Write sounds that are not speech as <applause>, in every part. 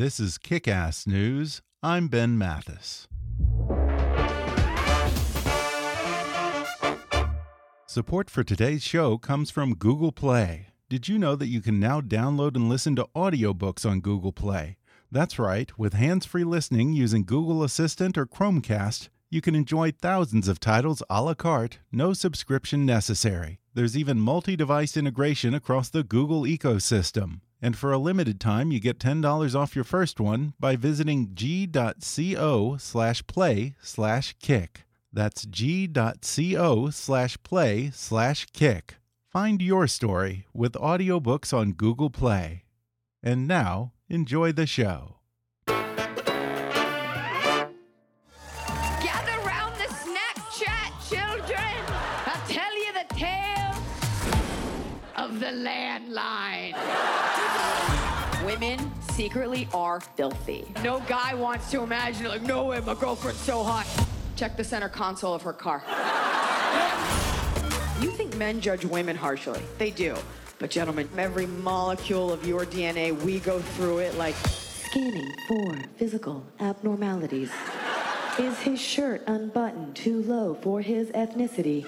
This is Kick Ass News. I'm Ben Mathis. Support for today's show comes from Google Play. Did you know that you can now download and listen to audiobooks on Google Play? That's right, with hands free listening using Google Assistant or Chromecast, you can enjoy thousands of titles a la carte, no subscription necessary. There's even multi device integration across the Google ecosystem. And for a limited time, you get $10 off your first one by visiting g.co slash play slash kick. That's g.co slash play slash kick. Find your story with audiobooks on Google Play. And now, enjoy the show. Gather round the children. I'll tell you the tale of the landline. Women secretly are filthy. No guy wants to imagine, like, no way, my girlfriend's so hot. Check the center console of her car. You think men judge women harshly? They do. But, gentlemen, every molecule of your DNA, we go through it like Scanning for physical abnormalities. Is his shirt unbuttoned too low for his ethnicity?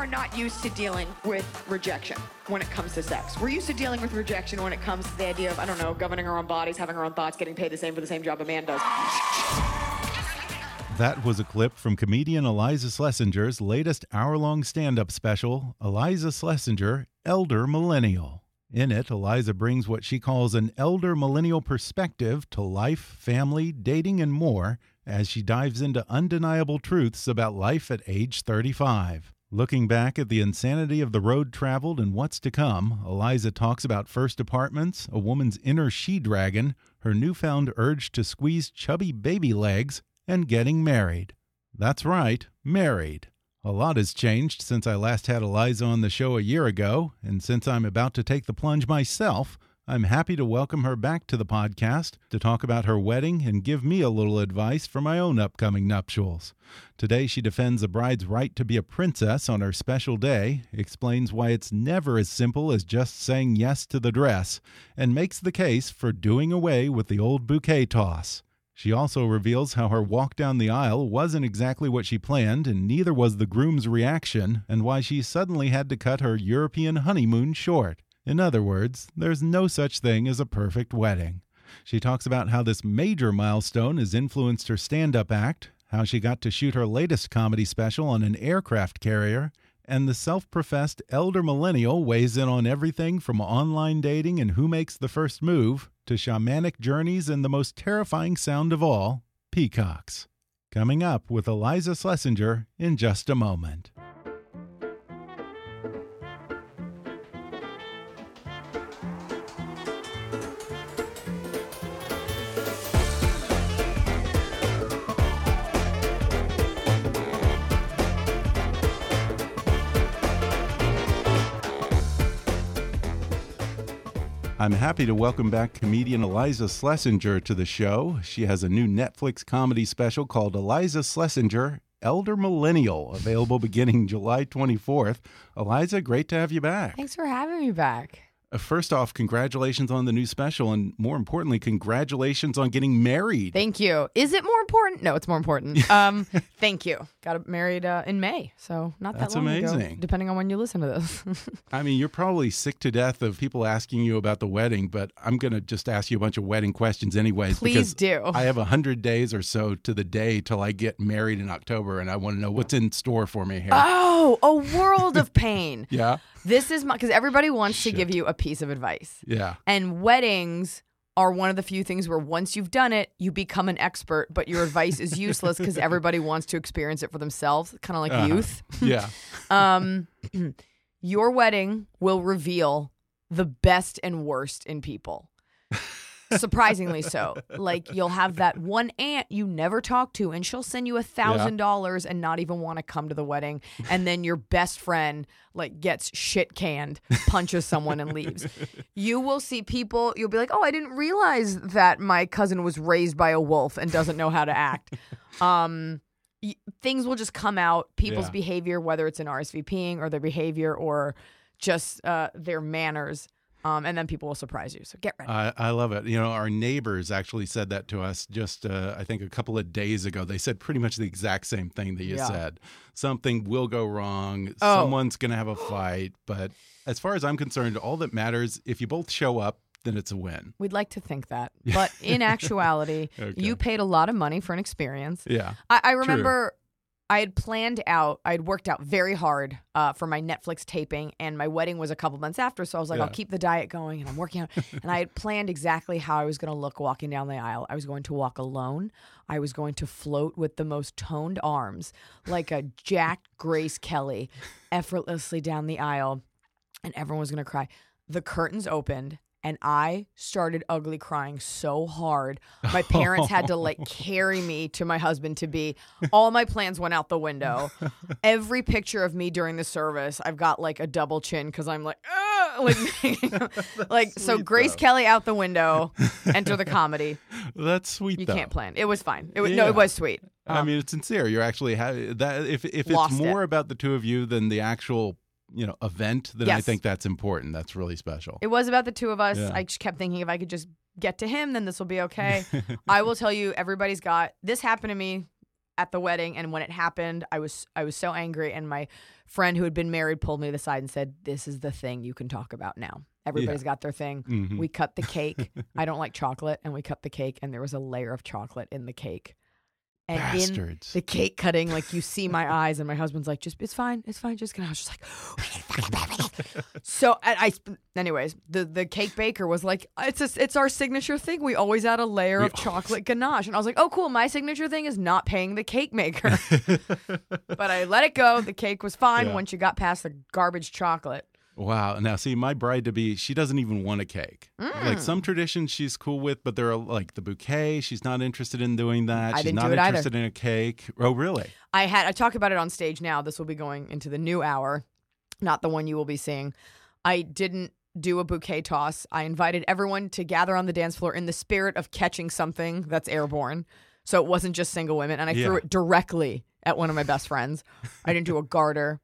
Are not used to dealing with rejection when it comes to sex. We're used to dealing with rejection when it comes to the idea of, I don't know, governing our own bodies, having our own thoughts, getting paid the same for the same job a man does. That was a clip from comedian Iliza Shlesinger's latest hour long stand up special, Iliza Shlesinger, Elder Millennial. In it, Iliza brings what she calls an elder millennial perspective to life, family, dating, and more as she dives into undeniable truths about life at age 35. Looking back at the insanity of the road traveled and what's to come, Iliza talks about first apartments, a woman's inner she dragon, her newfound urge to squeeze chubby baby legs, and getting married. That's right, married. A lot has changed since I last had Iliza on the show a year ago, and since I'm about to take the plunge myself, I'm happy to welcome her back to the podcast to talk about her wedding and give me a little advice for my own upcoming nuptials. Today, she defends a bride's right to be a princess on her special day, explains why it's never as simple as just saying yes to the dress, and makes the case for doing away with the old bouquet toss. She also reveals how her walk down the aisle wasn't exactly what she planned, and neither was the groom's reaction, and why she suddenly had to cut her European honeymoon short. In other words, there's no such thing as a perfect wedding. She talks about how this major milestone has influenced her stand up act, how she got to shoot her latest comedy special on an aircraft carrier, and the self professed elder millennial weighs in on everything from online dating and who makes the first move to shamanic journeys and the most terrifying sound of all peacocks. Coming up with Iliza Shlesinger in just a moment. I'm happy to welcome back comedian Iliza Shlesinger to the show. She has a new Netflix comedy special called Iliza Shlesinger Elder Millennial, available beginning July 24th. Iliza, great to have you back. Thanks for having me back. Uh, First off, congratulations on the new special, and more importantly, congratulations on getting married. Thank you. Is it more important? No, it's more important. <laughs> Um, thank you. Got married uh, in May, so not that That's long ago, amazing. depending on when you listen to this. <laughs> I mean, you're probably sick to death of people asking you about the wedding, but I'm going to just ask you a bunch of wedding questions anyways. Please because do. I have a hundred days or so to the day till I get married in October, and I want to know what's in store for me here. oh, a world of pain. <laughs> yeah, This is my because everybody wants to give you a piece of advice, yeah. and weddings are one of the few things where once you've done it, you become an expert, but your advice is useless because <laughs> everybody wants to experience it for themselves, kind of like Uh-huh. youth. <laughs> Yeah. Um, <clears throat> your wedding will reveal the best and worst in people. Surprisingly so. Like you'll have that one aunt you never talk to, and she'll send you a thousand dollars and not even want to come to the wedding. And then your best friend like gets shit canned, punches someone, and leaves. You will see people. You'll be like, "Oh, I didn't realize that my cousin was raised by a wolf and doesn't know how to act." Um, y- things will just come out. People's Yeah. behavior, whether it's an RSVPing or their behavior or just uh, their manners, um, and then people will surprise you. So get ready. I, I love it. You know, our neighbors actually said that to us just, uh, I think, a couple of days ago. They said pretty much the exact same thing that you Yeah. said. Something will go wrong. Oh. Someone's going to have a fight. But as far as I'm concerned, all that matters, if you both show up, then it's a win. We'd like to think that, <laughs> but in actuality, Okay. you paid a lot of money for an experience. Yeah. I, I remember I had planned out, I had worked out very hard uh, for my Netflix taping, and my wedding was a couple months after. So I was like, I'll keep the diet going, and I'm working out. <laughs> and I had planned exactly how I was going to look walking down the aisle. I was going to walk alone. I was going to float with the most toned arms, like a Jack Grace Kelly, effortlessly down the aisle, and everyone was going to cry. The curtains opened. And I started ugly crying so hard. My parents had to like <laughs> carry me to my husband to be. All my plans went out the window. <laughs> Every picture of me during the service, I've got like a double chin because I'm like, ah, like, <laughs> like so. Grace though. Kelly out the window. Enter the comedy. That's sweet, You though. can't plan. It was fine. It was no, it was sweet. I Um, mean, it's sincere. You're actually ha- that if if it's Lost it. more about the two of you than the actual you know event, then I think that's important. That's really special. It was about the two of us. Yeah. I just kept thinking if I could just get to him, then this will be okay. <laughs> I will tell you, everybody's got this happened to me at the wedding, and when it happened, I was I was so angry, and my friend who had been married pulled me to the side and said, "This is the thing you can talk about now. Everybody's got their thing. Mhm. We cut the cake. <laughs> I don't like chocolate, and we cut the cake, and there was a layer of chocolate in the cake." And in the cake cutting, like you see my <laughs> eyes, and my husband's like, "Just it's fine, it's fine." Just gonna. I was just like, <gasps> so I, I anyways, the the cake baker was like, "It's a, it's our signature thing. We always add a layer We of chocolate ganache." And I was like, "Oh, cool. My signature thing is not paying the cake maker." <laughs> but I let it go. The cake was fine Yeah. once you got past the garbage chocolate. Wow. Now, see, my bride to be, she doesn't even want a cake. Mm. Like some traditions she's cool with, but there are like the bouquet. She's not interested in doing that. I she's didn't not do it either. interested in a cake. Oh, really? I had I talk about it on stage now. This will be going into the new hour, not the one you will be seeing. I didn't do a bouquet toss. I invited everyone to gather on the dance floor in the spirit of catching something that's airborne. So it wasn't just single women, and I threw it directly at one of my best friends. I didn't do a garter.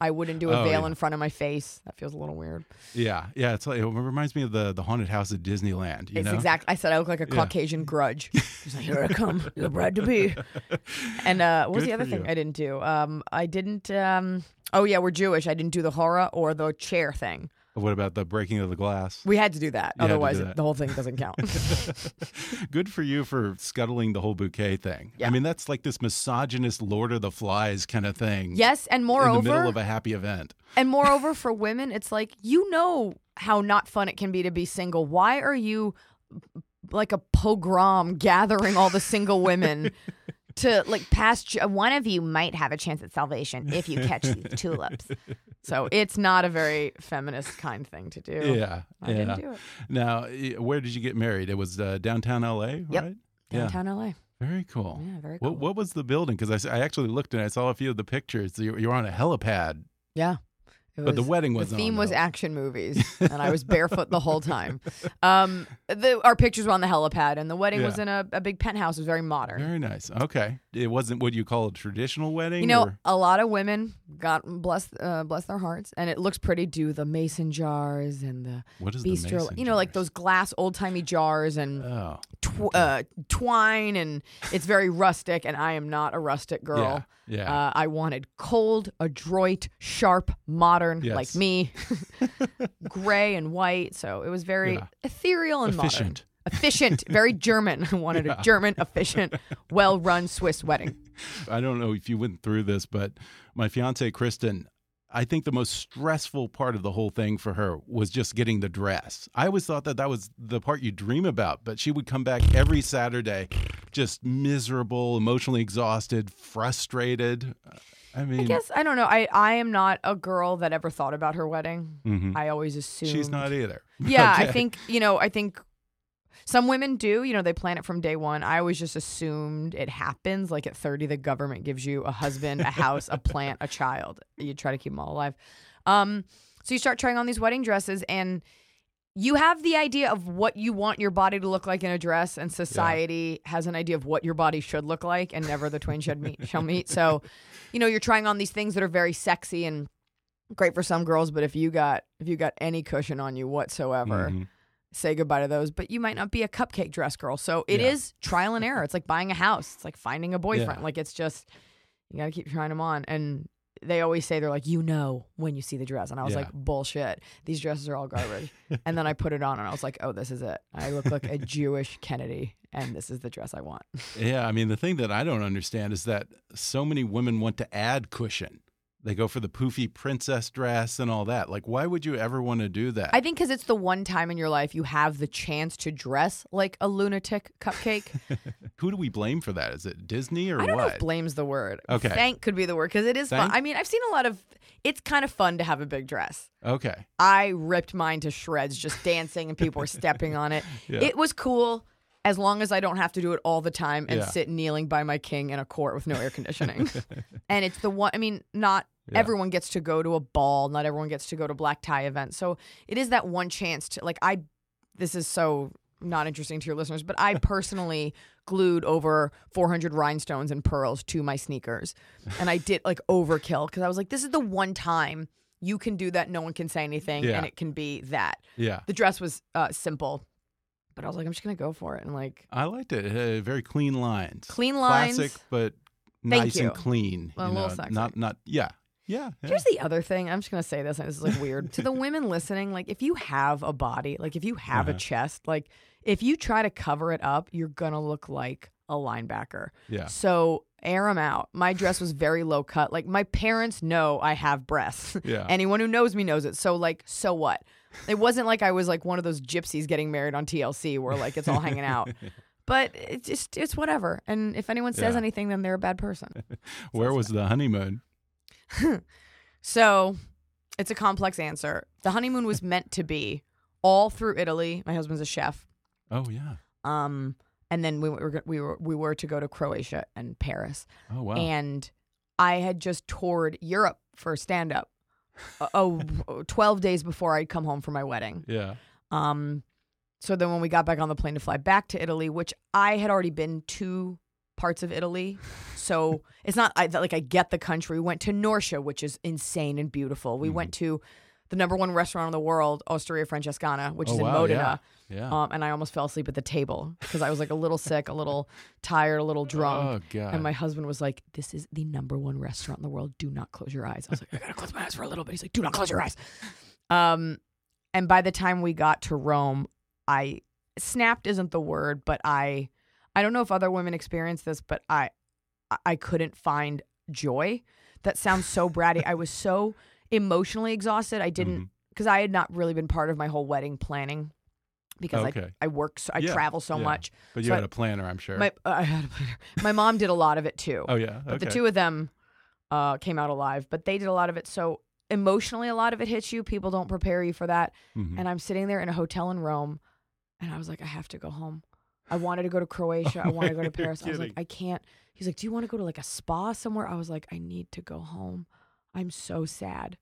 I wouldn't do a Oh, veil yeah. in front of my face. That feels a little weird. Yeah. Yeah. It's like, it reminds me of the, the haunted house at Disneyland. You it's know? exact. I said I look like a Yeah. Caucasian grudge. She's like, "Here I come, the bride to be." <laughs> And uh, what was Good the other thing you. I didn't do? Um, I didn't. Um, oh yeah, we're Jewish. I didn't do the hora or the chair thing. What about the breaking of the glass? We had to do that. You Otherwise, do that. the whole thing doesn't count. <laughs> Good for you for scuttling the whole bouquet thing. Yeah. I mean, that's like this misogynist Lord of the Flies kind of thing. yes, and moreover, In the middle of a happy event. and <laughs> moreover, for women, it's like you know how not fun it can be to be single. Why are you like a pogrom gathering all the single women? <laughs> To like pass, one of you might have a chance at salvation if you catch these tulips. So it's not a very feminist kind thing to do. Yeah. I yeah. didn't do it. Now, where did you get married? It was uh, downtown LA, Yep. right? Downtown LA. Very cool. Yeah, very cool. What, what was the building? Because I actually looked and I saw a few of the pictures. You, you were on a helipad. Yeah. It But the was- wedding The wasn't on theme was action movies, <laughs> and I was barefoot the whole time. Um, the, our pictures were on the helipad, and the wedding was in a, a big penthouse. It was very modern. Very nice. Okay. It wasn't what you call a traditional wedding? You know, or- a lot of women got bless uh, bless their hearts, and it looks pretty. Do the mason jars and the What is the bistro? mason you know, like jars? those glass old timey jars and Oh. tw- uh, twine, and it's very rustic. And I am not a rustic girl. Yeah, yeah. Uh, I wanted cold, adroit, sharp, modern, Yes. like me, <laughs> gray and white. So it was very Yeah. ethereal and Efficient. modern. Efficient, very German. <laughs> I wanted a German, efficient, well run Swiss wedding. I don't know if you went through this, but my fiance Kristen, I think the most stressful part of the whole thing for her was just getting the dress. I always thought that that was the part you dream about, but she would come back every Saturday just miserable, emotionally exhausted, frustrated. I mean, I guess I don't know. I I am not a girl that ever thought about her wedding. Mhm. I always assume she's not either. Yeah, I <laughs> think you know. I think some women do. You know, they plan it from day one. I always just assumed it happens. Like at thirty, the government gives you a husband, a house, a plant, a child. You try to keep them all alive. Um, so you start trying on these wedding dresses, and you have the idea of what you want your body to look like in a dress, and society has an idea of what your body should look like, and never the twain should meet shall meet. So, you know, you're trying on these things that are very sexy and great for some girls, but if you got if you got any cushion on you whatsoever, Mhm. Say goodbye to those. But you might not be a cupcake dress girl, so it is Yeah. trial and error. It's like buying a house. It's like finding a boyfriend. Yeah. Like it's just you got to keep trying them on and. They always say they're like, you know, when you see the dress. And I was Yeah. like, bullshit. These dresses are all garbage. <laughs> and then I put it on and I was like, oh, this is it. I look like a Jewish Kennedy and this is the dress I want. Yeah, I mean, the thing that I don't understand is that so many women want to add cushion. They go for the poofy princess dress and all that. Like, why would you ever want to do that? I think because it's the one time in your life you have the chance to dress like a lunatic cupcake. <laughs> <laughs> Who do we blame for that? Is it Disney or I don't know what? if blame's the word. Okay. Thank could be the word because it is fun. I mean, I've seen a lot of. It's kind of fun to have a big dress. okay. I ripped mine to shreds just dancing and people were stepping on it. <laughs> Yeah. It was cool as long as I don't have to do it all the time and Yeah. sit kneeling by my king in a court with no air conditioning. <laughs> and it's the one, I mean, not Yeah. everyone gets to go to a ball, not everyone gets to go to black tie events. So it is that one chance to, like, I, this is so not interesting to your listeners, but I <laughs> personally glued over 400 rhinestones and pearls to my sneakers. And I did like overkill because I was like, this is the one time you can do that. No one can say anything Yeah. and it can be that. Yeah. The dress was uh, simple, but I was like, I'm just going to go for it. And like, I liked it. Uh, very clean lines. Clean lines. Classic, but Thank nice you. and clean. Well, a you little know, sexy. Not, not, yeah. Yeah. yeah. Here's the other thing. I'm just gonna say this, and this is like weird to the women listening. Like, if you have a body, like if you have a Uh-huh. chest, like if you try to cover it up, you're gonna look like a linebacker. Yeah. So air them out. My dress was very low cut. Like my parents know I have breasts. Yeah. <laughs> Anyone who knows me knows it. So like, so what? It wasn't like I was like one of those gypsies getting married on TLC where like it's all hanging out. <laughs> But it's just it's whatever. And if anyone says Yeah. anything, then they're a bad person. <laughs> Where was the honeymoon? <laughs> So it's a complex answer. The honeymoon was meant to be all through Italy. My husband's a chef. Oh, yeah. Um, and then we were we were we were to go to Croatia and Paris. Oh, wow. And I had just toured Europe for stand up. Oh, 12 days before I'd come home for my wedding. yeah. Um, so then when we got back on the plane to fly back to Italy, which I had already been to parts of Italy, <laughs> so it's not I, like I get the country. We went to Norcia, which is insane and beautiful. We went Mm-hmm. to the number one restaurant in the world, Osteria Francescana, which Oh, is in wow, Modena. yeah. Yeah. Um, and I almost fell asleep at the table because I was like a little sick, a little tired, a little drunk. Oh, God. And my husband was like, "This is the number one restaurant in the world. Do not close your eyes." I was like, "I gotta close my eyes for a little bit." He's like, "Do not close your eyes." Um, and by the time we got to Rome, I snapped isn't the word, but I, I don't know if other women experience this, but I, I- I couldn't find joy. That sounds so bratty. I was so emotionally exhausted. I didn't Mm-hmm. because I had not really been part of my whole wedding planning because Okay. I I work so I Yeah, travel so yeah. much. But you So had I- a planner, I'm sure. My uh, <laughs> I had a planner. My mom did a lot of it too. oh, yeah. But the two of them uh, came out alive. But they did a lot of it. So emotionally, a lot of it hits you. People don't prepare you for that. Mhm. And I'm sitting there in a hotel in Rome, and I was like, I have to go home. I wanted to go to Croatia. I <laughs> wanted to go to Paris. I was like. I can't. He's like, Do you want to go to like a spa somewhere? I was like, I need to go home. I'm so sad.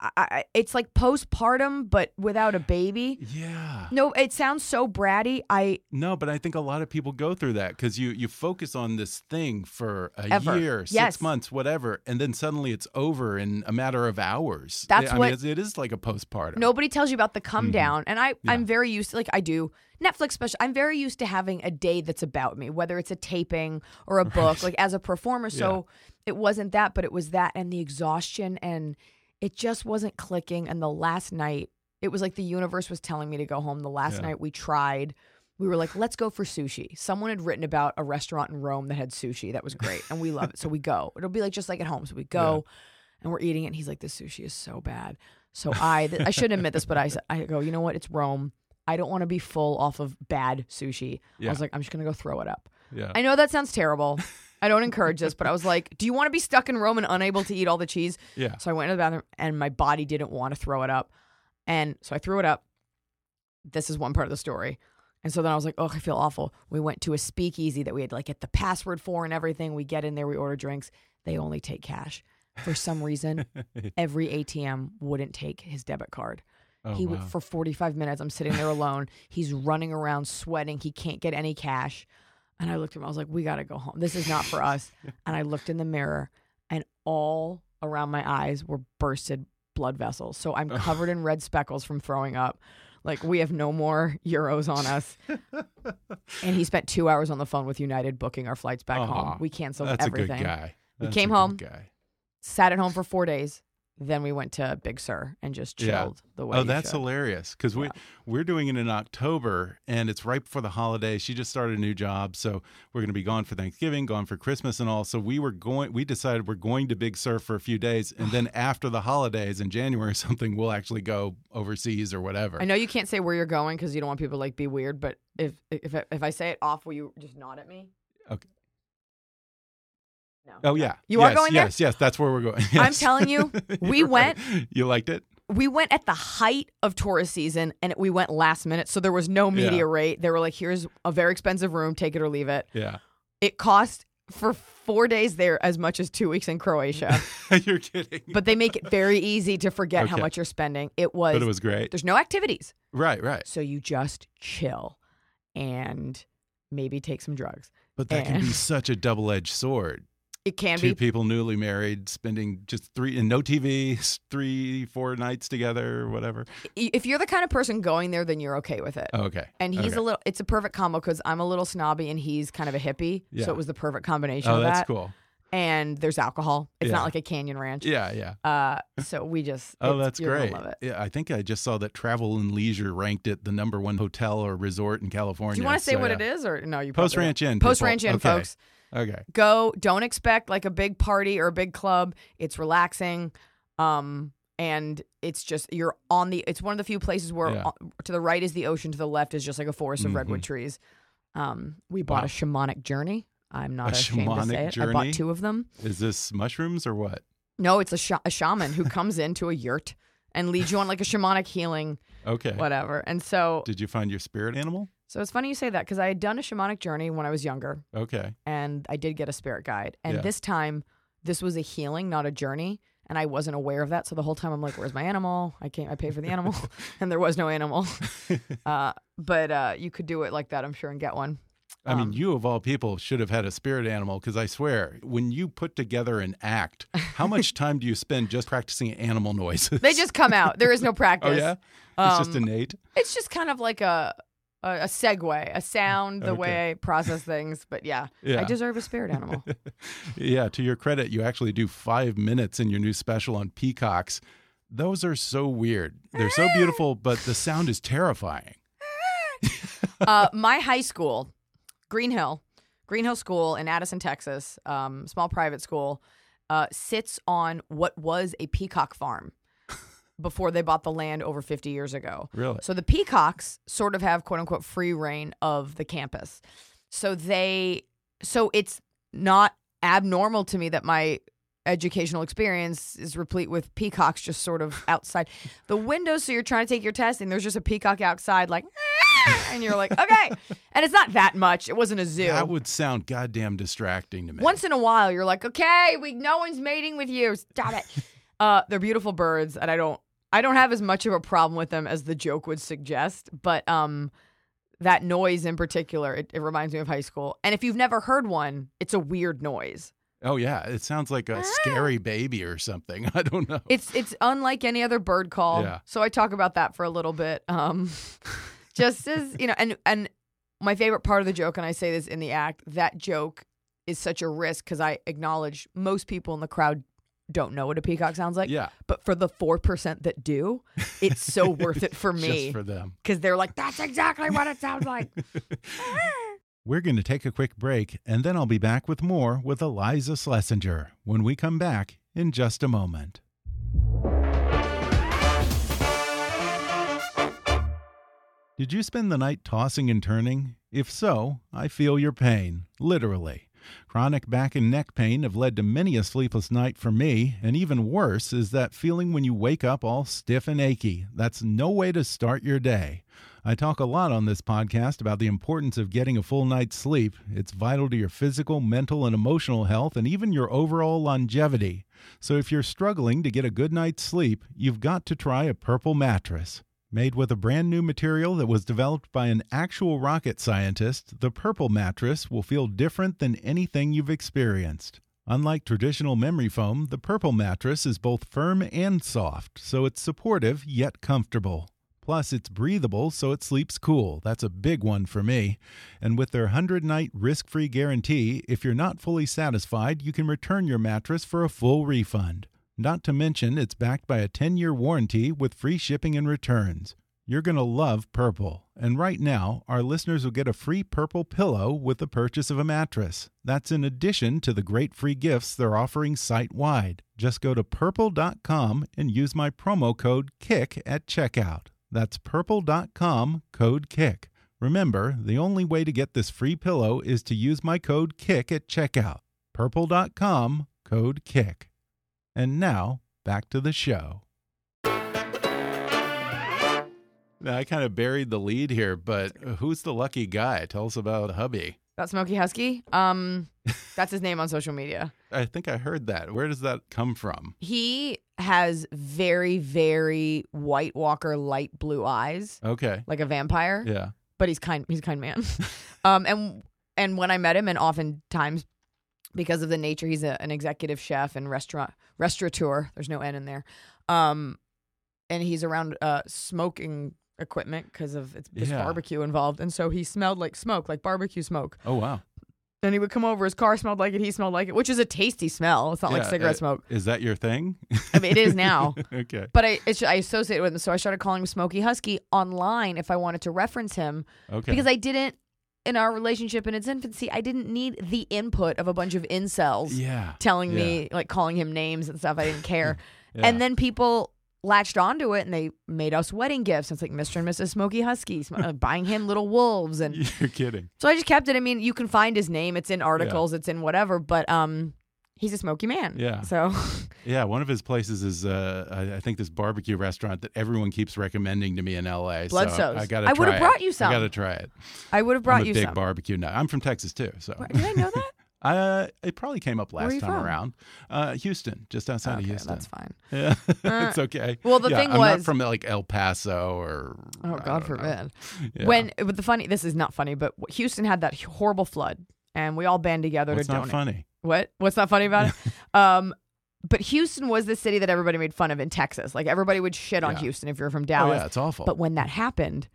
I, I, it's like postpartum, but without a baby. Yeah. No, it sounds so bratty. I No, but I think a lot of people go through that because you you focus on this thing for a Ever. year, six Yes. months, whatever, and then suddenly it's over in a matter of hours. That's I what- it's, it is like a postpartum. nobody tells you about the come mm-hmm. down, and I Yeah. I'm very used to like I do Netflix special. I'm very used to having a day that's about me, whether it's a taping or a book, like as a performer. So it wasn't that, but it was that and the exhaustion, and it just wasn't clicking. And the last night, it was like the universe was telling me to go home. The last Yeah. night we tried. We were like, let's go for sushi. Someone had written about a restaurant in Rome that had sushi. That was great. And we love it. So we go. It'll be like just like at home. So we go and we're eating it. And he's like, this sushi is so bad. So I, th- I shouldn't admit this, but I, said- I go, you know what? It's Rome. I don't want to be full off of bad sushi. I was like, I'm just going to go throw it up. Yeah. I know that sounds terrible. I don't encourage this, but I was like, do you want to be stuck in Rome and unable to eat all the cheese? Yeah. So I went to the bathroom and my body didn't want to throw it up. And so I threw it up. This is one part of the story. And so then I was like, oh, I feel awful. We went to a speakeasy that we had like get the password for and everything. We get in there, we order drinks. They only take cash. For some reason, <laughs> every ATM wouldn't take his debit card. Oh, he would wow. for 45 minutes. I'm sitting there alone. He's running around sweating. He can't get any cash. And I looked at him. I was like, we got to go home. This is not for <laughs> us. and I looked in the mirror and all around my eyes were bursted blood vessels. So I'm covered in red speckles from throwing up. Like we have no more <laughs> euros on us. <laughs> and he spent two hours on the phone with United booking our flights back Aw, home. We canceled That's everything. a good guy. We came home. Guy. Sat at home for four days. Then we went to Big Sur and just Yeah. chilled the way Oh, that's should. hilarious because we we're doing it in October and it's right before the holiday. She just started a new job, so we're going to be gone for Thanksgiving, gone for Christmas, and all. So we were going. We decided we're going to Big Sur for a few days, and then <sighs> after the holidays in January or <laughs> something, we'll actually go overseas or whatever. I know you can't say where you're going because you don't want people to like be weird. But if if if I say it off, will you just nod at me? Okay. No. Oh yeah, You are yes, going there? Yes, yes, that's where we're going. I'm telling you, <laughs> we You're right. went- You liked it? We went at the height of tourist season, and we went last minute, so there was no media Yeah. rate. They were like, "Here's a very expensive room, take it or leave it." Yeah. It cost for four days there as much as two weeks in Croatia, <laughs> You're kidding. but they make it very easy to forget how much you're spending. It was, But it was great. there's no activities, Right, right. so you just chill and maybe take some drugs. But that can be such a double-edged sword. It can Two be people newly married, spending just three and no TV, three, four nights together, or whatever. if you're the kind of person going there, then you're okay with it. Okay. And he's Okay. a little. It's a perfect combo because I'm a little snobby and he's kind of a hippie. Yeah. So it was the perfect combination Oh, of that's that. cool. And there's alcohol. It's Yeah. not like a canyon ranch. Yeah, yeah. Uh, so we just. <laughs> Oh, that's great. Love it. Yeah, I think I just saw that Travel and Leisure ranked it the number one hotel or resort in California. Do you want to say So, what yeah. it is or no? You Post Ranch. Inn. Post. Ranch Inn, Okay. folks. Okay. Go. Don't expect like a big party or a big club. It's relaxing. Um. And it's just you're on the. It's one of the few places where Yeah. uh, to the right is the ocean, to the left is just like a forest of redwood trees. Um, we bought Wow. a shamanic journey. I'm not A ashamed to say it. I bought two of them. Is this mushrooms or what? No, it's a, sh- a shaman who comes into a yurt and leads you on like a shamanic healing, Okay. whatever. And so, Did you find your spirit animal? so it's funny you say that because I had done a shamanic journey when I was younger, Okay. and I did get a spirit guide. And Yeah. this time, this was a healing, not a journey. And I wasn't aware of that. So the whole time I'm like, where's my animal? I can't, I pay for the animal. <laughs> and there was no animal. <laughs> uh, but uh, you could do it like that, I'm sure, and get one. I mean, Um, you of all people should have had a spirit animal because I swear, when you put together an act, how <laughs> much time do you spend just practicing animal noises? They just come out. There is no <laughs> practice. oh yeah, it's just Um, innate. It's just kind of like a a, a segue, a sound, the way I process things. But yeah, Yeah. I deserve a spirit animal. <laughs> Yeah, to your credit, you actually do five minutes in your new special on peacocks. Those are so weird. They're so beautiful, but the sound is terrifying. uh, my high school, Greenhill, Green Hill School in Addison, Texas, um, small private school, uh, sits on what was a peacock farm <laughs> before they bought the land over 50 years ago. Really? So the peacocks sort of have quote unquote free reign of the campus. So they, so it's not abnormal to me that my educational experience is replete with peacocks just sort of outside the window. So you're trying to take your test and there's just a peacock outside, like, <laughs> and you're like, okay. And it's not that much. It wasn't a zoo. That would sound goddamn distracting to me. Once in a while, you're like, okay, we no one's mating with you. Stop it. <laughs> Uh, they're beautiful birds, and I don't I don't have as much of a problem with them as the joke would suggest. But um, that noise in particular, it, it reminds me of high school. And if you've never heard one, it's a weird noise. Oh yeah, it sounds like a scary baby or something. <laughs> I don't know. It's it's unlike any other bird call. Yeah. So I talk about that for a little bit. Um, just as you know, and and my favorite part of the joke, and I say this in the act, that joke is such a risk because I acknowledge most people in the crowd don't know what a peacock sounds like. Yeah. But for the four percent that do, it's so <laughs> worth it for me Just for them. because they're like, that's exactly what it sounds like. <laughs> We're going to take a quick break, and then I'll be back with more with Iliza Shlesinger when we come back in just a moment. Did you spend the night tossing and turning? If so, I feel your pain, literally. Chronic back and neck pain have led to many a sleepless night for me, and even worse is that feeling when you wake up all stiff and achy. That's no way to start your day. I talk a lot on this podcast about the importance of getting a full night's sleep. It's vital to your physical, mental, and emotional health, and even your overall longevity. So if you're struggling to get a good night's sleep, you've got to try a purple mattress. Made with a brand new material that was developed by an actual rocket scientist, the Purple mattress will feel different than anything you've experienced. Unlike traditional memory foam, the Purple mattress is both firm and soft, so it's supportive yet comfortable. Plus, it's breathable, so it sleeps cool. That's a big one for me. And with their 100 night risk free guarantee, if you're not fully satisfied, you can return your mattress for a full refund. Not to mention, it's backed by a 10 year warranty with free shipping and returns. You're going to love Purple. And right now, our listeners will get a free Purple pillow with the purchase of a mattress. That's in addition to the great free gifts they're offering site wide. Just go to purple.com and use my promo code KICK at checkout. That's purple.com code KICK. Remember, the only way to get this free pillow is to use my code KICK at checkout. Purple.com code KICK. And now, back to the show. Now, I kind of buried the lead here, but who's the lucky guy? Tell us about hubby. That Smoky Husky. Um, that's his name on social media. <laughs> I think I heard that. Where does that come from? He has very, very White Walker light blue eyes, Okay. like a vampire. Yeah. But he's kind. He's a kind man. <laughs> um, and and when I met him, and oftentimes because of the nature, he's a, an executive chef and restaurant restaurateur. There's no N in there. Um, and he's around uh smoking equipment because of it's, it's Yeah. barbecue involved, and so he smelled like smoke, like barbecue smoke. Oh, wow. And he would come over, his car smelled like it, he smelled like it, which is a tasty smell. It's not like Yeah, cigarette uh, smoke. Is that your thing? I mean, it is now. <laughs> okay. But I it's, I associate it with him, so I started calling him Smoky Husky online if I wanted to reference him Okay. because I didn't in our relationship in its infancy. I didn't need the input of a bunch of incels yeah. telling yeah. me like calling him names and stuff. I didn't <laughs> care, Yeah. and then people latched onto it and they made us wedding gifts. It's like Mr. and Mrs. Smoky Husky, uh, <laughs> buying him little wolves, and You're kidding. so I just kept it. I mean, you can find his name; it's in articles, it's in whatever, but um. He's a smoky man. Yeah. So <laughs> Yeah, one of his places is uh, I, I think this barbecue restaurant that everyone keeps recommending to me in LA. Bludso's. So I got to I would've brought you some. I got to try it. I would have brought I'm a you big some. barbecue nut. I'm from Texas too, so Did I know that? <laughs> uh, it probably came up last time from? around. Uh, Houston, just outside of Houston. that's fine. Yeah, <laughs> Uh, it's okay. well, the Yeah, thing I'm not was- from like El Paso or. Oh God forbid. Yeah. When but the funny this is not funny, but Houston had that horrible flood, and we all band together What's to not donate. Not funny? What? What's not funny about it? <laughs> um, but Houston was the city that everybody made fun of in Texas. Like everybody would shit on Yeah. Houston if you're from Oh Dallas. yeah, it's awful. But when that happened,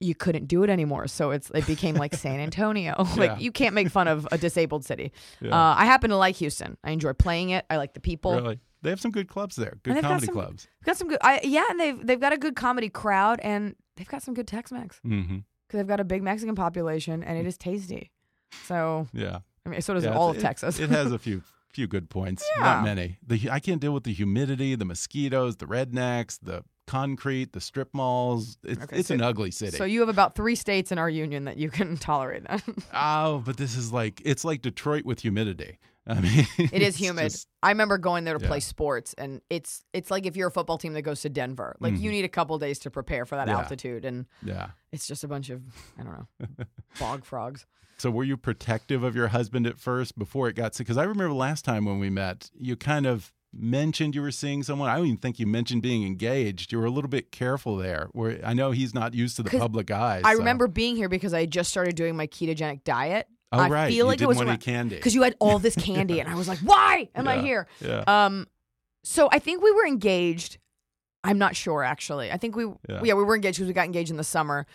you couldn't do it anymore. So it's it became like San <laughs> Antonio. <laughs> like Yeah. you can't make fun of a disabled city. Yeah. Uh, I happen to like Houston. I enjoy playing it. I like the people. really, they have some good clubs there. Good they've got comedy some- clubs. We've got some good. I, yeah, and they've they've got a good comedy crowd, and they've got some good Tex-Mex. because they've got a big Mexican population and it is tasty. So Yeah. I mean, so does Yeah, all of it- Texas. It, has a <laughs> few few good points. Yeah. Not many. The I can't deal with the humidity, the mosquitoes, the rednecks, the concrete, the strip malls. It's Okay, it's so- an ugly city. so you have about three states in our union that you can <laughs> tolerate that. oh, but this is like it's like Detroit with humidity. I mean, <laughs> it is humid. just- I remember going there to Yeah. play sports, and it's it's like if you're a football team that goes to Denver, like you need a couple days to prepare for that Mm-hmm. Yeah. altitude, and yeah. it's just a bunch of I don't know <laughs> bog frogs. So were you protective of your husband at first before it got sick? Because I remember last time when we met, you kind of mentioned you were seeing someone. I don't even think you mentioned being engaged. You were a little bit careful there. Where I know he's not used to the public eye. I so- remember being here because I just started doing my ketogenic diet. Oh, I right. feel You like it was want any candy. because you had all this <laughs> candy, and I was like, <laughs> "Why am I here?" Yeah. Um, so I think we were engaged. I'm not sure actually. I think we Yeah. yeah, we were engaged because we got engaged in the summer.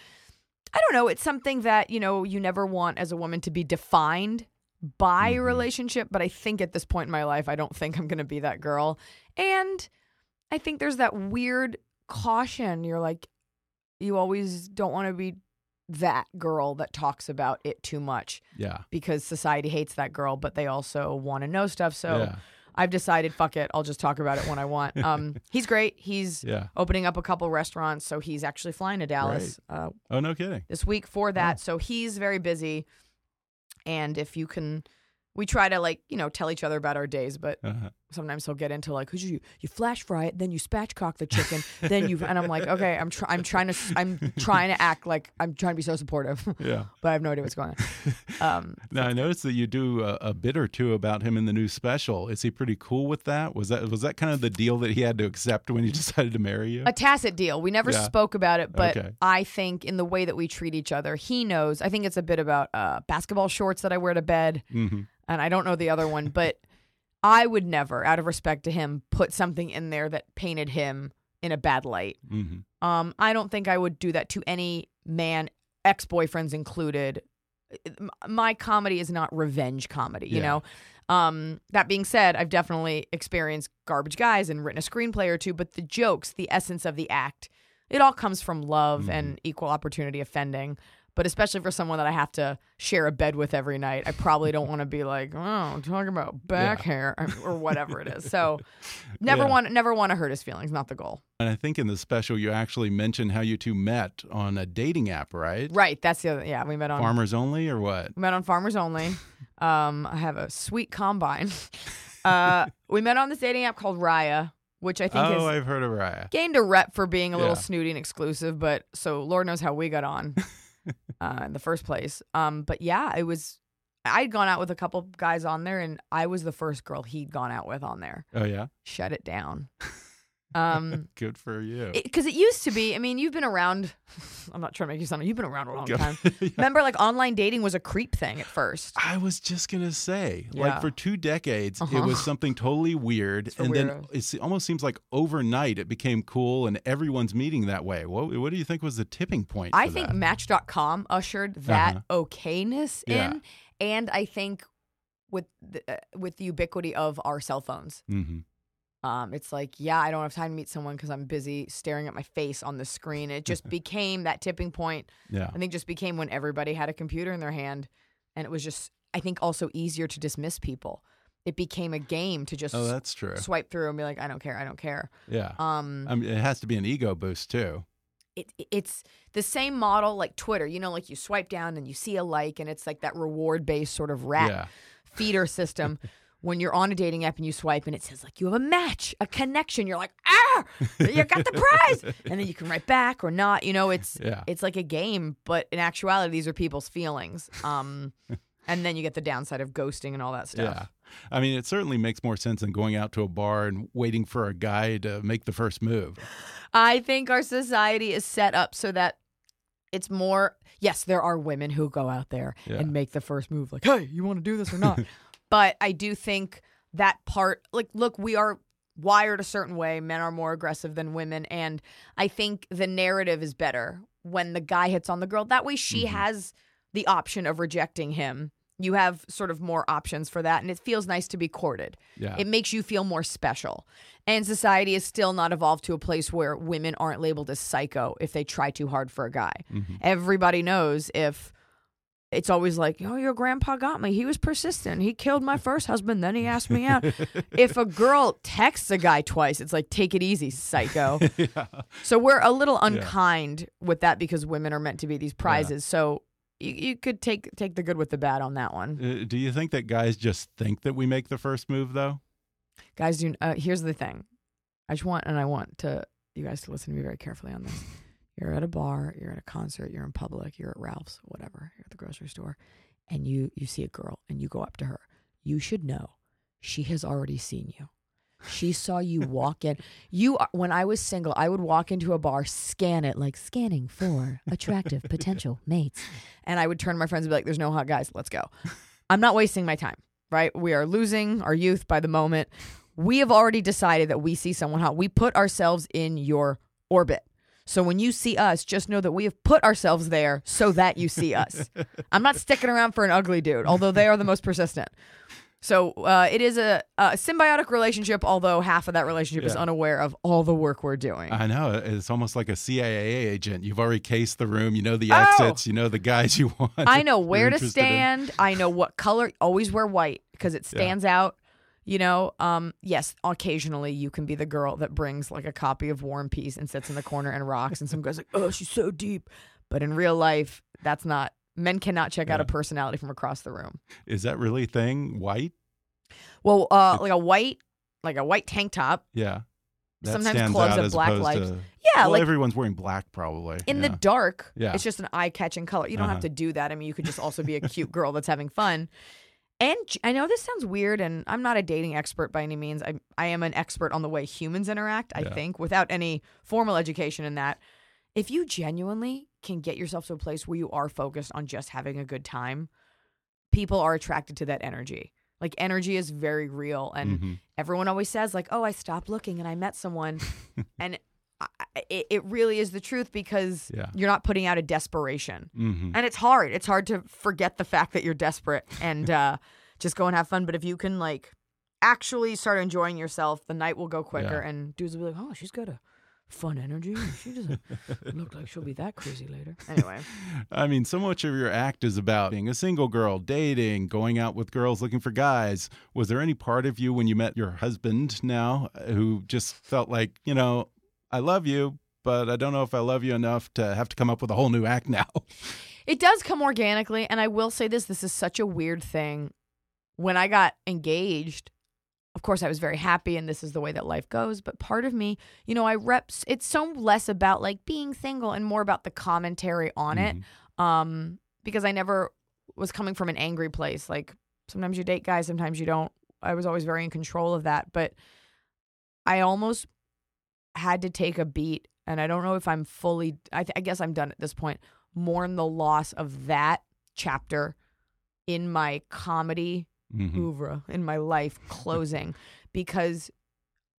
I don't know. It's something that you know you never want as a woman to be defined by a Mhm. relationship. But I think at this point in my life, I don't think I'm going to be that girl. And I think there's that weird caution. You're like, you always don't want to be that girl that talks about it too much yeah. because society hates that girl, but they also want to know stuff. So yeah. I've decided, fuck it, I'll just talk about it when I want. <laughs> Um, he's great. He's Yeah. opening up a couple restaurants, so he's actually flying to Dallas uh, Oh, no kidding. this week for that. So he's very busy. And if you can, we try to like you know tell each other about our days, but Uh-huh. Sometimes he'll get into like, who's you? You flash fry it, then you spatchcock the chicken, <laughs> then you and I'm like, okay, I'm try- I'm trying to I'm trying to act like I'm trying to be so supportive, <laughs> Yeah. but I have no idea what's going on. <laughs> Um, Now I noticed that you do a, a bit or two about him in the new special. Is he pretty cool with that? Was that was that kind of the deal that he had to accept when he decided to marry you? a tacit deal. We never Yeah. spoke about it, but Okay. I think in the way that we treat each other, he knows. I think it's a bit about uh, basketball shorts that I wear to bed, hmm and I don't know the other one, but I would never, out of respect to him, put something in there that painted him in a bad light. hmm Um, I don't think I would do that to any man, ex boyfriends included. My comedy is not revenge comedy, you Yeah. know. Um, that being said, I've definitely experienced garbage guys and written a screenplay or two, but the jokes, the essence of the act, it all comes from love and equal opportunity offending. But especially for someone that I have to share a bed with every night, I probably don't want to be like, oh, talking about back hair or whatever it is. So, <laughs> never Yeah. want never want to hurt his feelings. Not the goal. And I think in the special you actually mentioned how you two met on a dating app, right? Right. That's the other. Yeah, we met on Farmers only or what? We met on Farmers Only. <laughs> Um, I have a sweet combine. <laughs> Uh, we met on this dating app called Raya, which I think Oh, I've heard of Raya. gained a rep for being a little Yeah. snooty and exclusive. But so Lord knows how we got on uh, in the first place. Um, but yeah, it was. I'd gone out with a couple guys on there, and I was the first girl he'd gone out with on there. Oh yeah, Shut it down. <laughs> Um, <laughs> good for you. because it, used to be. I mean, you've been around. <laughs> I'm not trying to make you sound. You've been around a long time. <laughs> Yeah. Remember, like online dating was a creep thing at first. I was just gonna say, Yeah. like for two decades, it Uh-huh. was something totally weird, and then it almost seems like overnight it became cool, and everyone's meeting that way. What What do you think was the tipping point? I think that? Match.com ushered that Uh-huh. okayness Yeah. in, and I think with the, uh, with the ubiquity of our cell phones, Mhm. Um, it's like, yeah, I don't have time to meet someone because I'm busy staring at my face on the screen. It just <laughs> became that tipping point. Yeah, I think just became when everybody had a computer in their hand, and it was just, I think, also easier to dismiss people. It became a game to just oh, that's true. swipe through and be like, I don't care, I don't care. Yeah, Um, I mean, it has to be an ego boost too. it, it's the same model like Twitter. You know, like you swipe down and you see a like, and it's like that reward based sort of rat Yeah, feeder system. <laughs> when you're on a dating app and you swipe and it says like you have a match, a connection, you're like, ah, you got the prize, <laughs> and then you can write back or not. You know, it's Yeah. it's like a game, but in actuality, these are people's feelings. Um, <laughs> and then you get the downside of ghosting and all that stuff. yeah. I mean, it certainly makes more sense than going out to a bar and waiting for a guy to make the first move. I think our society is set up so that it's more. Yes, there are women who go out there Yeah. and make the first move, like, "Hey, you want to do this or not?" <laughs> but I do think that part, like, look, we are wired a certain way. Men are more aggressive than women, and I think the narrative is better when the guy hits on the girl. That way, she has the option of rejecting him. You have sort of more options for that, and it feels nice to be courted. Yeah. It makes you feel more special. And society is still not evolved to a place where women aren't labeled as psycho if they try too hard for a guy. Mm-hmm. Everybody knows if it's always like, oh, your grandpa got me. He was persistent. He killed my first husband. Then he asked me out. <laughs> if a girl texts a guy twice, it's like, take it easy, psycho. <laughs> So we're a little unkind with that because women are meant to be these prizes. So you, you could take take the good with the bad on that one. Uh, do you think that guys just think that we make the first move though? guys do uh, here's the thing i just want and i want to you guys to listen to me very carefully on this you're at a bar you're at a concert you're in public you're at ralph's whatever you're at the grocery store and you you see a girl and you go up to her you should know she has already seen you She saw you <laughs> walk in. You are, when I was single, I would walk into a bar, scan it like scanning for attractive <laughs> potential mates, <laughs> and I would turn to my friends and be like, "There's no hot guys. Let's go." I'm not wasting my time. Right? We are losing our youth by the moment. We have already decided that we see someone hot. We put ourselves in your orbit. So when you see us, just know that we have put ourselves there so that you see us. <laughs> I'm not sticking around for an ugly dude, although they are the most persistent. So uh, it is a, a symbiotic relationship, although half of that relationship is unaware of all the work we're doing. I know. It's almost like a CIA agent. You've already cased the room. You know the Oh! exits. You know the guys you want. I know where to interested in. stand. I know what color. Always wear white because it stands out. You know, um, yes, occasionally you can be the girl that brings like a copy of War and Peace and sits in the corner and rocks, and some guy's like, "Oh, she's so deep," but in real life, that's not. Men cannot check out a personality from across the room. Is that really a thing? White? Well, uh, like a white, like a white tank top. Yeah. That Sometimes stands clubs out have as black opposed lights. to- Yeah, well, like everyone's wearing black probably. in the yeah. dark. Yeah. It's just an eye catching color. You don't have Uh-huh. to do that. I mean, you could just also be a cute girl that's having fun. And I know this sounds weird, and I'm not a dating expert by any means. I I am an expert on the way humans interact. I Yeah. think without any formal education in that. If you genuinely can get yourself to a place where you are focused on just having a good time, people are attracted to that energy. Like energy is very real, and Mhm. everyone always says like, "Oh, I stopped looking and I met someone," <laughs> and it, it really is the truth because Yeah. you're not putting out a desperation, Mhm. and it's hard. It's hard to forget the fact that you're desperate and uh, <laughs> just go and have fun. But if you can like actually start enjoying yourself, the night will go quicker, Yeah. and dudes will be like, "Oh, she's got a fun energy. She doesn't <laughs> look like she'll be that crazy later." <laughs> Anyway, I mean, so much of your act is about being a single girl, dating, going out with girls looking for guys. Was there any part of you when you met your husband now uh, who just felt like, you know, I love you, but I don't know if I love you enough to have to come up with a whole new act now? <laughs> It does come organically. And I will say this this is such a weird thing. When I got engaged, of course, I was very happy, and this is the way that life goes. But part of me, you know, I reps, it's so less about like being single and more about the commentary on it. Um, because I never was coming from an angry place. Like sometimes you date guys, sometimes you don't. I was always very in control of that. But I almost had to take a beat, and I don't know if I'm fully, I, th- I guess I'm done at this point mourn the loss of that chapter in my comedy Mhm. oeuvre in my life closing <laughs> because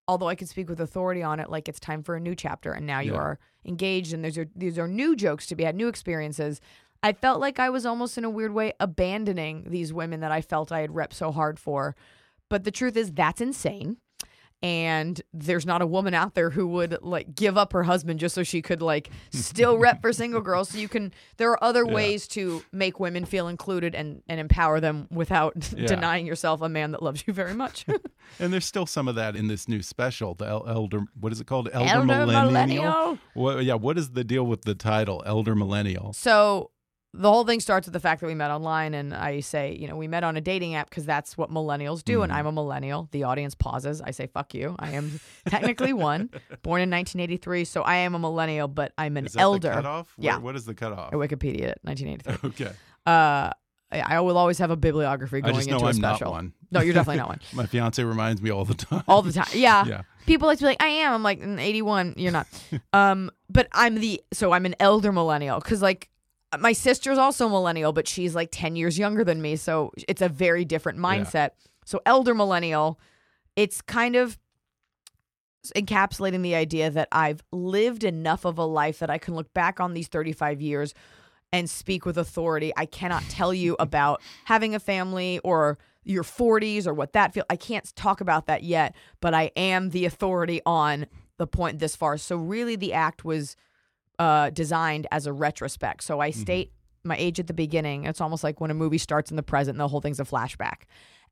although I could speak with authority on it, like it's time for a new chapter and now you Yeah. are engaged and there's these are new jokes to be had, new experiences. I felt like I was almost in a weird way abandoning these women that I felt I had repped so hard for. But the truth is that's insane. And there's not a woman out there who would like give up her husband just so she could like still rep for single girls. So you can there are other Yeah. ways to make women feel included and, and empower them without <laughs> Yeah. denying yourself a man that loves you very much. <laughs> And there's still some of that in this new special, the El- elder. What is it called? Elder, Elder millennial. millennial. What, yeah. What is the deal with the title, Elder Millennial? So the whole thing starts with the fact that we met online, and I say, you know, we met on a dating app because that's what millennials do, and Mm-hmm. I'm a millennial. The audience pauses. I say, "Fuck you." I am technically one, <laughs> born in 1983, so I am a millennial, but I'm an elder. cutoff? Yeah. Where- what is the cutoff? I Wikipedia it, 1983. Okay. uh, I, will always have a bibliography going I just know into a I'm not special. one. No, you're definitely not <laughs> one. My fiance reminds me all the time. all the time. Yeah. <laughs> Yeah. People like to be like, I am. I'm like, "Mm, 81. You're not. um, but I'm the, so I'm an elder millennial because like Uh, my sister's also millennial, but she's like 10 years younger than me. So it's a very different mindset. So elder millennial, it's kind of encapsulating the idea that I've lived enough of a life that I can look back on these 35 years and speak with authority. I cannot tell you <laughs> about having a family or your 40s or what that feel. I can't talk about that yet, but I am the authority on the point this far. So really the act was uh, designed as a retrospect. So I state my age at the beginning. It's almost like when a movie starts in the present and the whole thing's a flashback.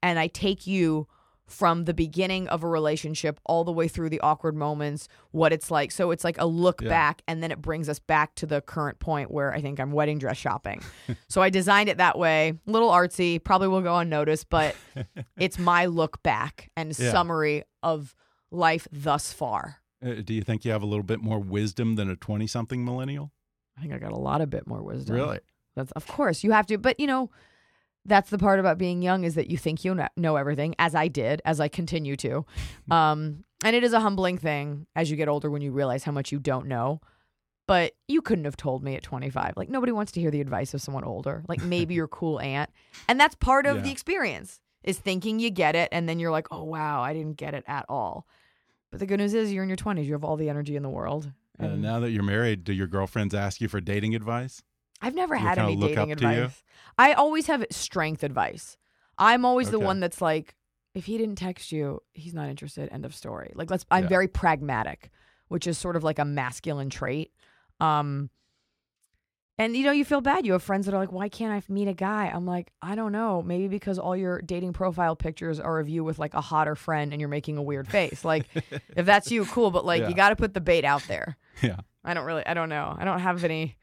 And I take you from the beginning of a relationship all the way through the awkward moments, what it's like. So it's like a look Yeah. back and then it brings us back to the current point where I think I'm wedding dress shopping. <laughs> so I designed it that way. A little artsy, probably will go unnoticed, but <laughs> it's my look back and Yeah. summary of life thus far. Uh, do you think you have a little bit more wisdom than a 20 something millennial? I think I got a lot of bit more wisdom. Really? That's of course you have to, but you know, that's the part about being young is that you think you know everything, as I did, as I continue to. <laughs> Um, and it is a humbling thing as you get older when you realize how much you don't know. But you couldn't have told me at 25. Like nobody wants to hear the advice of someone older. Like maybe <laughs> your cool aunt, and that's part of the experience is thinking you get it, and then you're like, oh wow, I didn't get it at all. But the good news is you're in your 20s. You have all the energy in the world. Uh, And now that you're married, do your girlfriends ask you for dating advice? I've never They had any dating you? advice. I always have strength advice. I'm always the one that's like, if he didn't text you, he's not interested. End of story. Like let's I'm Yeah. very pragmatic, which is sort of like a masculine trait. Um and you know, you feel bad. You have friends that are like, "Why can't I meet a guy?" I'm like, "I don't know. Maybe because all your dating profile pictures are of you with like a hotter friend and you're making a weird face. Like, <laughs> if that's you, cool. But like, Yeah. you got to put the bait out there. <laughs> Yeah. I don't really. I don't know. I don't have any.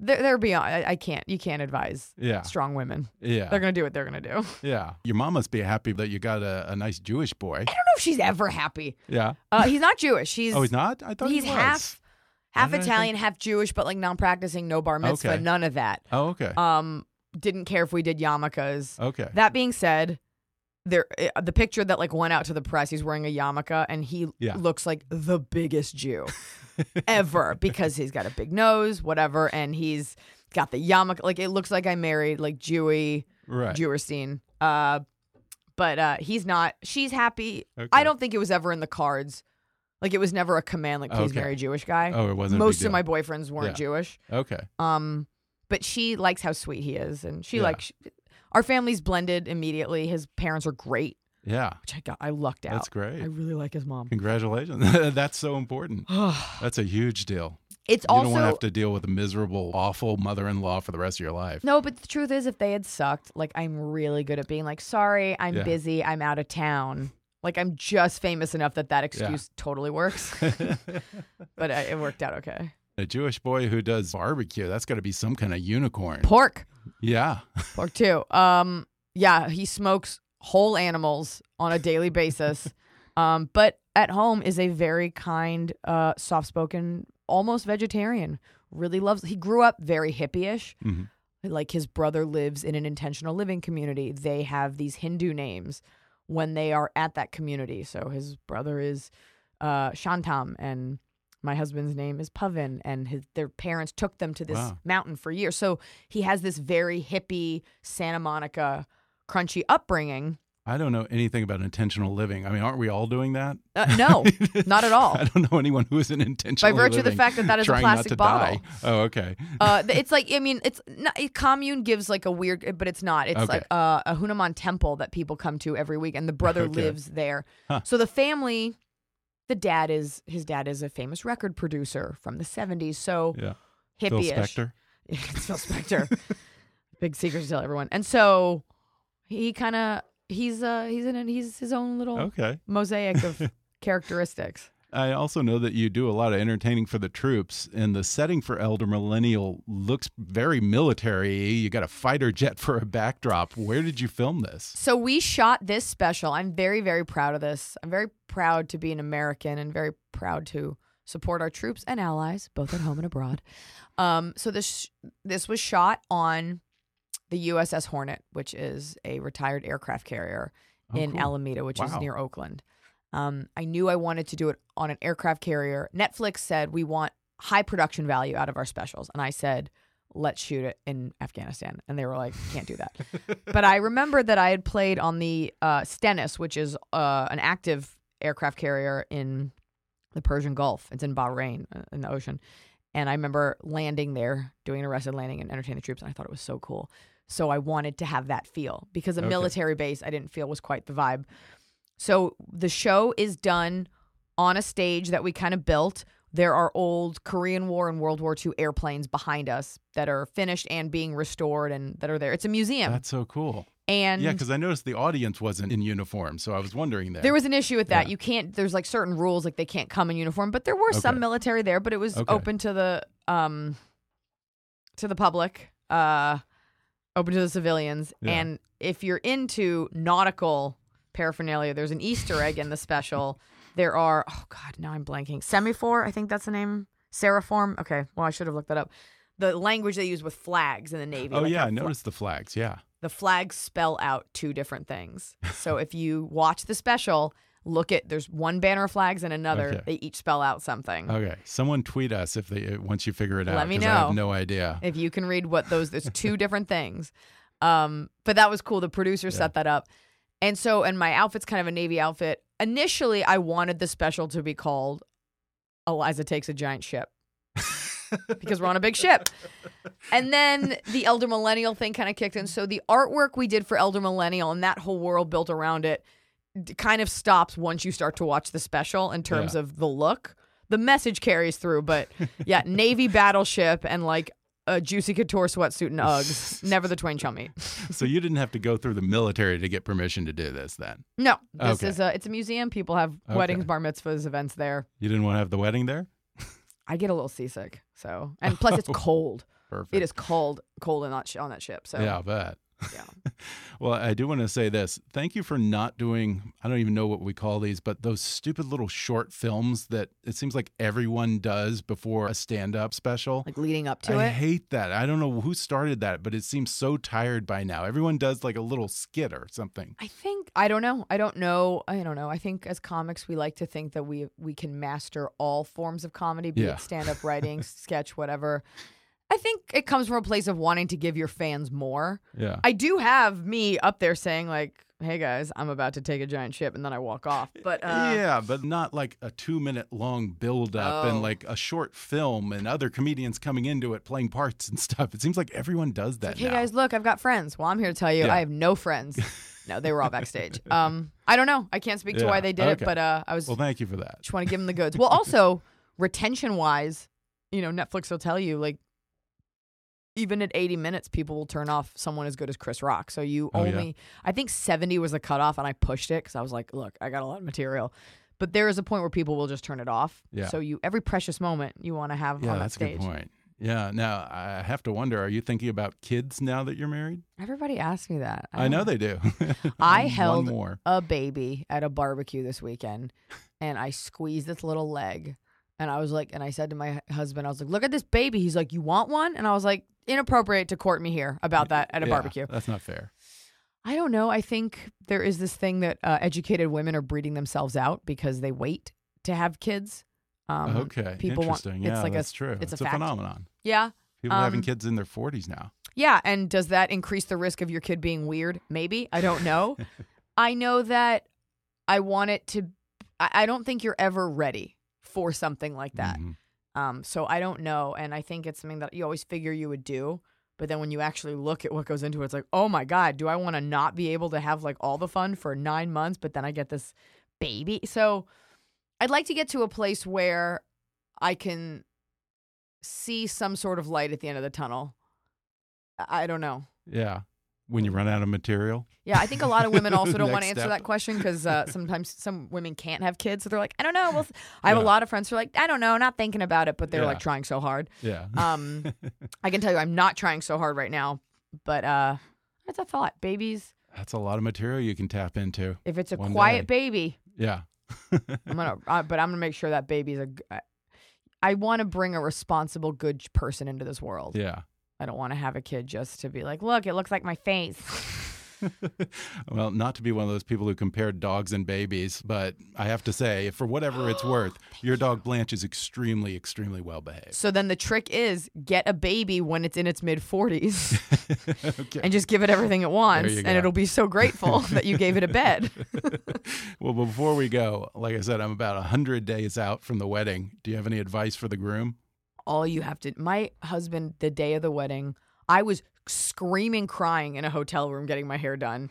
They're, they're beyond. I, I can't. You can't advise Yeah. strong women. Yeah. They're gonna do what they're gonna do. <laughs> Yeah. Your mom must be happy that you got a, a nice Jewish boy. I don't know if she's ever happy. Yeah. Uh, he's not Jewish. He's Oh, he's not? I thought he's he was. half half Italian, half Jewish, but like non-practicing, no bar mitzvah, Okay. none of that. Oh, okay. Um, didn't care if we did yarmulkes. okay. That being said, there uh, the picture that like went out to the press, he's wearing a yarmulke and he Yeah. looks like the biggest Jew <laughs> ever because he's got a big nose, whatever, and he's got the yarmulke. Like it looks like I married like Jewy right. Jewerstein. Uh, but uh, he's not. She's happy. Okay. I don't think it was ever in the cards. Like it was never a command. Like please Okay. marry a Jewish guy. Oh, it wasn't. a big Most deal. of my boyfriends weren't Yeah. Jewish. Okay. Um, but she likes how sweet he is, and she Yeah. like our family's blended immediately. His parents are great, Yeah. which I got. I lucked out. That's great. I really like his mom. Congratulations. <laughs> That's so important. <sighs> That's a huge deal. It's you also don't want to have to deal with a miserable, awful mother-in-law for the rest of your life. no, but the truth is, if they had sucked, like I'm really good at being like, sorry, I'm Yeah. busy, I'm out of town. Like I'm just famous enough that that excuse totally works. <laughs> but uh, it worked out okay. a Jewish boy who does barbecue, that's got to be some kind of unicorn. Pork, Yeah. pork too. Um, yeah, he smokes whole animals on a daily basis. <laughs> Um, but at home is a very kind, uh, soft-spoken, almost vegetarian. Really loves. He grew up very hippie-ish. Mhm. Like his brother lives in an intentional living community. They have these Hindu names when they are at that community. So his brother is uh, Shantam, and my husband's name is Pavin, and his their parents took them to this Wow. mountain for years. So he has this very hippie Santa Monica crunchy upbringing. I don't know anything about intentional living. I mean, aren't we all doing that? Uh, no, <laughs> not at all. I don't know anyone who isn't intentional. By virtue of the fact that that is a plastic bottle. die. Oh, okay. Uh, it's like I mean, it's not, a commune gives like a weird, but it's not. It's Okay. like uh, a Hanuman temple that people come to every week, and the brother Okay. lives there. Huh. So the family, the dad is his dad is a famous record producer from the '70s. So Yeah. Phil hippie-ish. Spector. it's <laughs> Phil Spector. Big secret to tell everyone. And so he kind of he's uh he's in he's his own little Okay. mosaic of <laughs> characteristics. I also know that you do a lot of entertaining for the troops, and the setting for Elder Millennial looks very military. You got a fighter jet for a backdrop. Where did you film this? So we shot this special. I'm very, very proud of this. I'm very proud to be an American and very proud to support our troops and allies, both at home and abroad. Um, so this this was shot on the USS Hornet, which is a retired aircraft carrier Oh, in cool. Alameda, which is near Oakland. Um, I knew I wanted to do it on an aircraft carrier. Netflix said we want high production value out of our specials, and I said, "Let's shoot it in Afghanistan." And they were like, "Can't do that." <laughs> but I remember that I had played on the uh, Stennis, which is uh, an active aircraft carrier in the Persian Gulf. It's in Bahrain, uh, in the ocean. And I remember landing there, doing an arrested landing and entertaining the troops, and I thought it was so cool. So I wanted to have that feel because a Okay. military base I didn't feel was quite the vibe. So the show is done on a stage that we kind of built. There are old Korean War and World War II airplanes behind us that are finished and being restored and that are there. It's a museum. That's so cool. and Yeah, because I noticed the audience wasn't in uniform, so I was wondering there. there was an issue with that. Yeah. You can't. There's like certain rules, like they can't come in uniform. But there were some military there, but it was Okay. open to the um to the public, uh, open to the civilians. Yeah. And if you're into nautical paraphernalia, there's an Easter egg in the special. <laughs> There are oh god, now I'm blanking. Semaphore, I think that's the name. Seraform. Okay, well I should have looked that up. The language they use with flags in the Navy. oh like yeah, I noticed the flags. Yeah. the flags spell out two different things. So if you watch the special, look at there's one banner of flags and another. Okay. They each spell out something. Okay. Someone tweet us if they once you figure it out. Let me 'cause I have no idea. If you can read what those, there's two different things. Um, but that was cool. The producer set that up. And so, and my outfit's kind of a navy outfit. Initially, I wanted the special to be called Iliza Takes a Giant Ship because we're on a big ship. And then the Elder Millennial thing kind of kicked in. So the artwork we did for Elder Millennial and that whole world built around it kind of stops once you start to watch the special in terms Yeah. of the look. The message carries through, but <laughs> yeah, Navy battleship and like a Juicy Couture sweatsuit and Uggs. <laughs> Never the twain shall meet. <laughs> so you didn't have to go through the military to get permission to do this then. No, this Okay. is a it's a museum. People have weddings, bar mitzvahs, events there. You didn't want to have the wedding there? I get a little seasick, so and plus it's cold. Perfect. It is cold, cold on that sh- on that ship. So Yeah, I bet. Yeah. <laughs> Well, I do want to say this. Thank you for not doing, I don't even know what we call these, but those stupid little short films that it seems like everyone does before a stand up special. like leading up to I it. hate that. I don't know who started that, but it seems so tired by now. Everyone does like a little skit or something. I think I don't know. I don't know. I don't know. I think as comics we like to think that we we can master all forms of comedy, be Yeah. it stand up writing, <laughs> sketch, whatever. I think it comes from a place of wanting to give your fans more. Yeah. I do have me up there saying like, "Hey guys, I'm about to take a giant ship," and then I walk off. But uh, yeah, but not like a two minute long build up Oh. and like a short film and other comedians coming into it playing parts and <laughs> stuff. It seems like everyone does that Hey now. guys, look, I've got friends. Well, I'm here to tell you, Yeah. I have no friends. <laughs> no, they were all backstage. Um, I don't know. I can't speak to Yeah, why they did okay. it, but uh, I was well, thank you for that. just want to give them the goods. <laughs> Well, also retention wise, you know, Netflix will tell you like even at 80 minutes, people will turn off someone as good as Chris Rock. So you Oh, yeah. only, I think 70 was the cutoff, and I pushed it because I was like, look, I got a lot of material. But there is a point where people will just turn it off. Yeah. So you every precious moment you want to have Yeah, on that that's a good point. Yeah. Now I have to wonder: Are you thinking about kids now that you're married? Everybody asks me that. I, know they do. <laughs> I held more. a baby at a barbecue this weekend and I squeezed its little leg. And I was like, and I said to my husband, I was like, look at this baby. He's like, you want one? And I was like, inappropriate to court me here about that at a Yeah, barbecue. That's not fair. I don't know. I think there is this thing that uh, educated women are breeding themselves out because they wait to have kids. Um, okay. people want- Interesting. it's yeah, like a- that's true. it's a a, phenomenon. Yeah. People having Um, kids in their 40s now. Yeah, and does that increase the risk of your kid being weird? Maybe. I don't know. <laughs> I know that I want it to I, I don't think you're ever ready for something like that. Mhm. Um so I don't know and I think it's something that you always figure you would do, but then when you actually look at what goes into it it's like, "Oh my god, do I want to not be able to have like all the fun for 9 months but then I get this baby?" So I'd like to get to a place where I can see some sort of light at the end of the tunnel. I don't know. Yeah. When you run out of material. Yeah, I think a lot of women also don't <laughs> want to answer step. that question because uh, sometimes some women can't have kids, so they're like, I don't know. Well, I have a lot of friends who are like, I don't know, not thinking about it, but they're like trying so hard. Yeah. Um, I can tell you, I'm not trying so hard right now, but uh, it's a thought. Babies, That's a lot of material you can tap into. if it's a quiet day. baby, Yeah. <laughs> I'm gonna, uh, but I'm gonna make sure that baby's a. I- I want to bring a responsible, good person into this world. yeah. I don't want to have a kid just to be like, look, it looks like my face. <laughs> well, not to be one of those people who compare dogs and babies, but I have to say, for whatever it's <gasps> worth, your dog Blanche is extremely, extremely well behaved. So then the trick is get a baby when it's in its mid 40s <laughs> okay. and just give it everything it wants, and it'll be so grateful <laughs> that you gave it a bed. well, before we go, like I said, I'm about 100 days out from the wedding. Do you have any advice for the groom? All you have to, my husband, the day of the wedding, I was screaming, crying in a hotel room getting my hair done.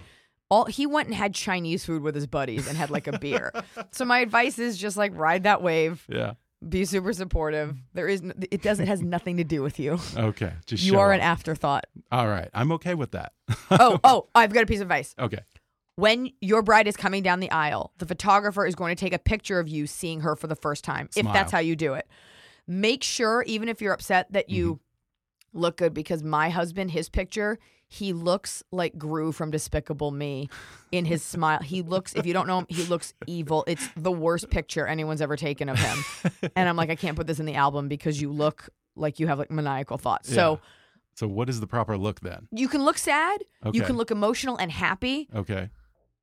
All he went and had Chinese food with his buddies and had like a beer. <laughs> so my advice is just like ride that wave, Yeah. be super supportive. There is, it doesn't has nothing to do with you. Okay. Just You are an afterthought. All right. I'm okay with that. Oh, <laughs> oh, I've got a piece of advice. okay. when your bride is coming down the aisle, the photographer is going to take a picture of you seeing her for the first time, if that's how you do it. Make sure, even if you're upset, that you Mm-hmm. look good because my husband, his picture, he looks like Gru from Despicable Me in his smile. He looks, if you don't know him, he looks evil. It's the worst picture anyone's ever taken of him. <laughs> and I'm like, I can't put this in the album because you look like you have like maniacal thoughts. So, So what is the proper look then? You can look sad. okay. You can look emotional and happy. Okay.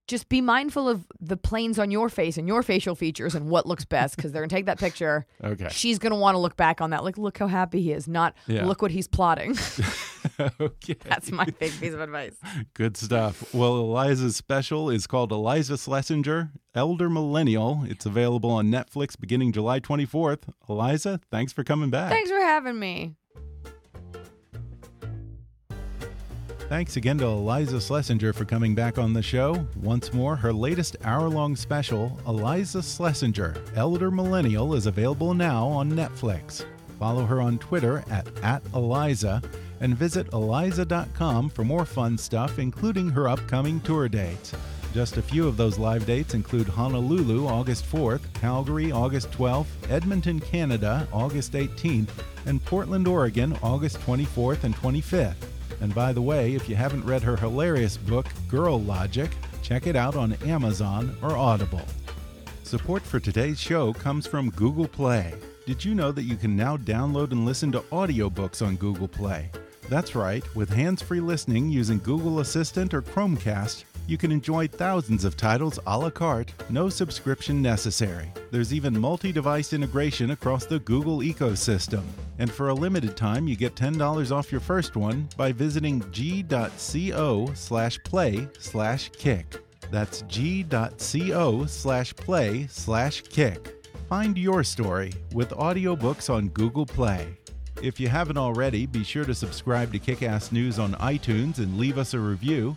Just be mindful of the planes on your face and your facial features and what looks best because they're gonna take that picture. Okay. She's gonna want to look back on that. Like, look how happy he is. Not Yeah. look what he's plotting. <laughs> <laughs> okay. That's my big piece of advice. Good stuff. Well, Iliza's special is called Iliza Shlesinger, Elder Millennial. It's available on Netflix beginning July 24th. Iliza, thanks for coming back. Thanks for having me. Thanks again to Iliza Shlesinger for coming back on the show. Once more, her latest hour long special, Iliza Shlesinger, Elder Millennial, is available now on Netflix. Follow her on Twitter at, at Iliza and visit iliza.com for more fun stuff, including her upcoming tour dates. Just a few of those live dates include Honolulu, August 4th, Calgary, August 12th, Edmonton, Canada, August 18th, and Portland, Oregon, August 24th and 25th. And by the way, if you haven't read her hilarious book, Girl Logic, check it out on Amazon or Audible. Support for today's show comes from Google Play. Did you know that you can now download and listen to audiobooks on Google Play? That's right, with hands free listening using Google Assistant or Chromecast, you can enjoy thousands of titles a la carte, no subscription necessary. There's even multi device integration across the Google ecosystem. And for a limited time, you get $10 off your first one by visiting g.co slash play slash kick. That's g.co slash play slash kick. Find your story with audiobooks on Google Play. If you haven't already, be sure to subscribe to Kickass News on iTunes and leave us a review.